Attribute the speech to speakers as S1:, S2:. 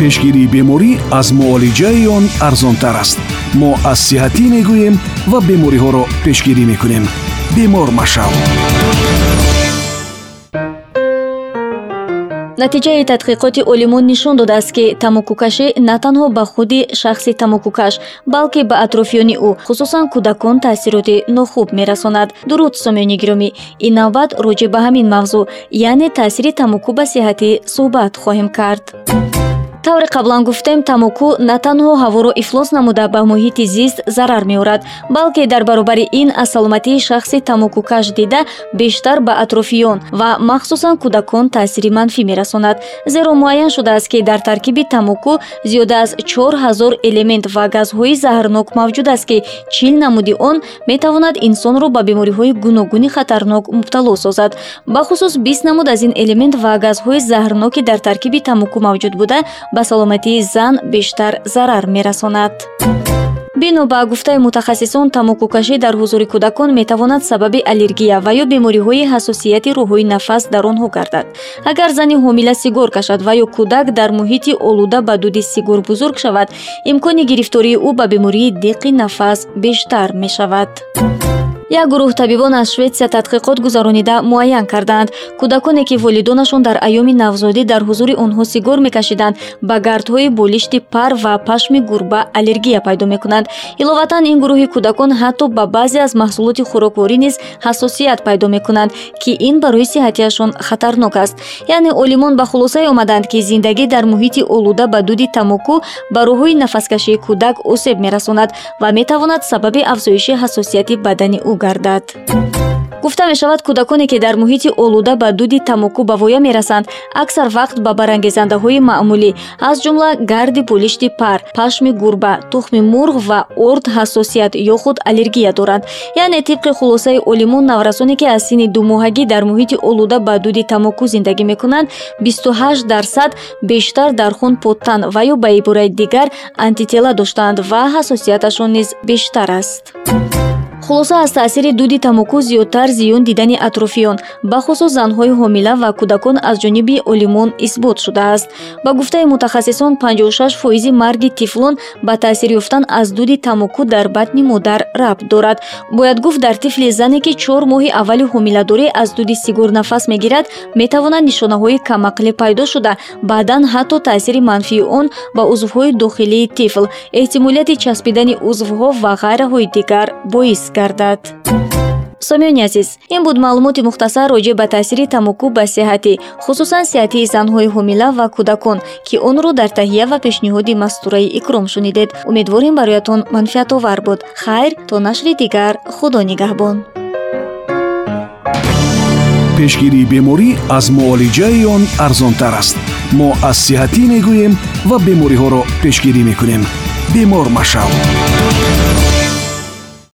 S1: пешгирии беморӣ аз муолиҷаи он арзонтар аст. Мо аз сиҳатӣ мегӯем ва бемориҳоро пешгирӣ мекунем. Бемор машав
S2: натиҷаи тадқиқоти олимон нишон додааст ки тамокукашӣ на танҳо ба худи шахси тамокукаш балки ба атрофиёни ӯ хусусан кӯдакон таъсироти нохуб мерасонад. Дуруд сомиёни гиромӣ ин навбат роҷеъ ба ҳамин мавзӯъ яъне таъсири тамоку ба сиҳатӣ суҳбат хоҳем кард тавре қаблан гуфтем тамоку на танҳо ҳаворо ифлос намуда ба муҳити зист зарар меорад балки дар баробари ин аз саломатии шахси тамокукаш дида бештар ба атрофиён ва махсусан кӯдакон таъсири манфӣ мерасонад. Зеро муайян шудааст ки дар таркиби тамоку зиёда аз чор ҳазор элемент ва газҳои заҳрнок мавҷуд аст ки чил намуди он метавонад инсонро ба бемориҳои гуногуни хатарнок мубтало созад. Бахусус бист намуд аз ин элемент ва газҳои заҳрноки дар таркиби тамоку мавҷуд буда ба саломатии зан бештар зарар мерасонад. Бино ба гуфтаи мутахассисон тамокукашӣ дар ҳузури кӯдакон метавонад сабаби аллергия ва ё бемориҳои ҳассосияти роҳҳои нафас дар онҳо гардад. Агар зани ҳомила сигор кашад ва ё кӯдак дар муҳити олуда ба дуди сигор бузург шавад имкони гирифтории ӯ ба бемории диққи нафас бештар мешавад як гурӯҳ табибон аз шветсия тадқиқот гузаронида муайян карданд. Кӯдаконе ки волидонашон дар айёми навзодӣ дар ҳузури онҳо сигор мекашиданд ба гардҳои болишти пар ва пашми гурба аллергия пайдо мекунанд. Иловатан ин гурӯҳи кӯдакон ҳатто ба баъзе аз маҳсулоти хӯрокворӣ низ ҳассосият пайдо мекунанд ки ин барои сиҳатиашон хатарнок аст. Яъне олимон ба хулосае омаданд ки зиндагӣ дар муҳити олуда ба дуди тамоку ба роҳҳои нафаскашии кӯдак осеб мерасонад ва метавонад сабаби афзоиши ҳассосияти бадани ӯ гардад. Гуфта мешавад кӯдаконе ки дар муҳити олуда ба дуди тамоку ба воя мерасанд аксар вақт ба барангезандаҳои маъмулӣ аз ҷумла гарди болишти пар пашми гурба тухми мурғ ва орд ҳассосият ё худ аллергия доранд. Яъне тибқи хулосаи олимон наврасоне ки аз синни думоҳагӣ дар муҳити олуда ба дуди тамоку зиндагӣ мекунанд бисту ҳашт дарсад бештар дар хун поттан ва ё ба ибораи дигар антитела доштаанд ва ҳассосияташон низ бештар аст хулоса аз таъсири дуди тамоку зиёдтар зиён дидани атрофиён. Бахусус занҳои ҳомила ва кӯдакон аз ҷониби олимон исбот шудааст. Ба гуфтаи мутахассисон 56 фоизи марги тифлон ба таъсир ёфтан аз дуди тамоку дар батни модар рабт дорад. Бояд гуфт дар тифли зане ки чор моҳи аввали ҳомиладорӣ аз дуди сигор нафас мегирад метавонад нишонаҳои камақлӣ пайдо шуда. Баъдан ҳатто таъсири манфии он ба узвҳои дохилии тифл эҳтимолияти часпидани узвҳо ва ғайраҳои дигар боис гардад. Сомиёни азиз ин буд маълумоти мухтасар роҷеъ ба таъсири тамоку ба сиҳатӣ хусусан сиҳатии занҳои ҳомила ва кӯдакон ки онро дар таҳия ва пешниҳоди мастураи икром шунидед. Умедворем бароятон манфиатовар буд. Хайр то нашри дигар худо нигаҳбон.
S1: Пешгирии беморӣ аз муолиҷаи он арзонтар аст. Мо аз сиҳатӣ мегӯем ва бемориҳоро пешгирӣ мекунем. Бемор машав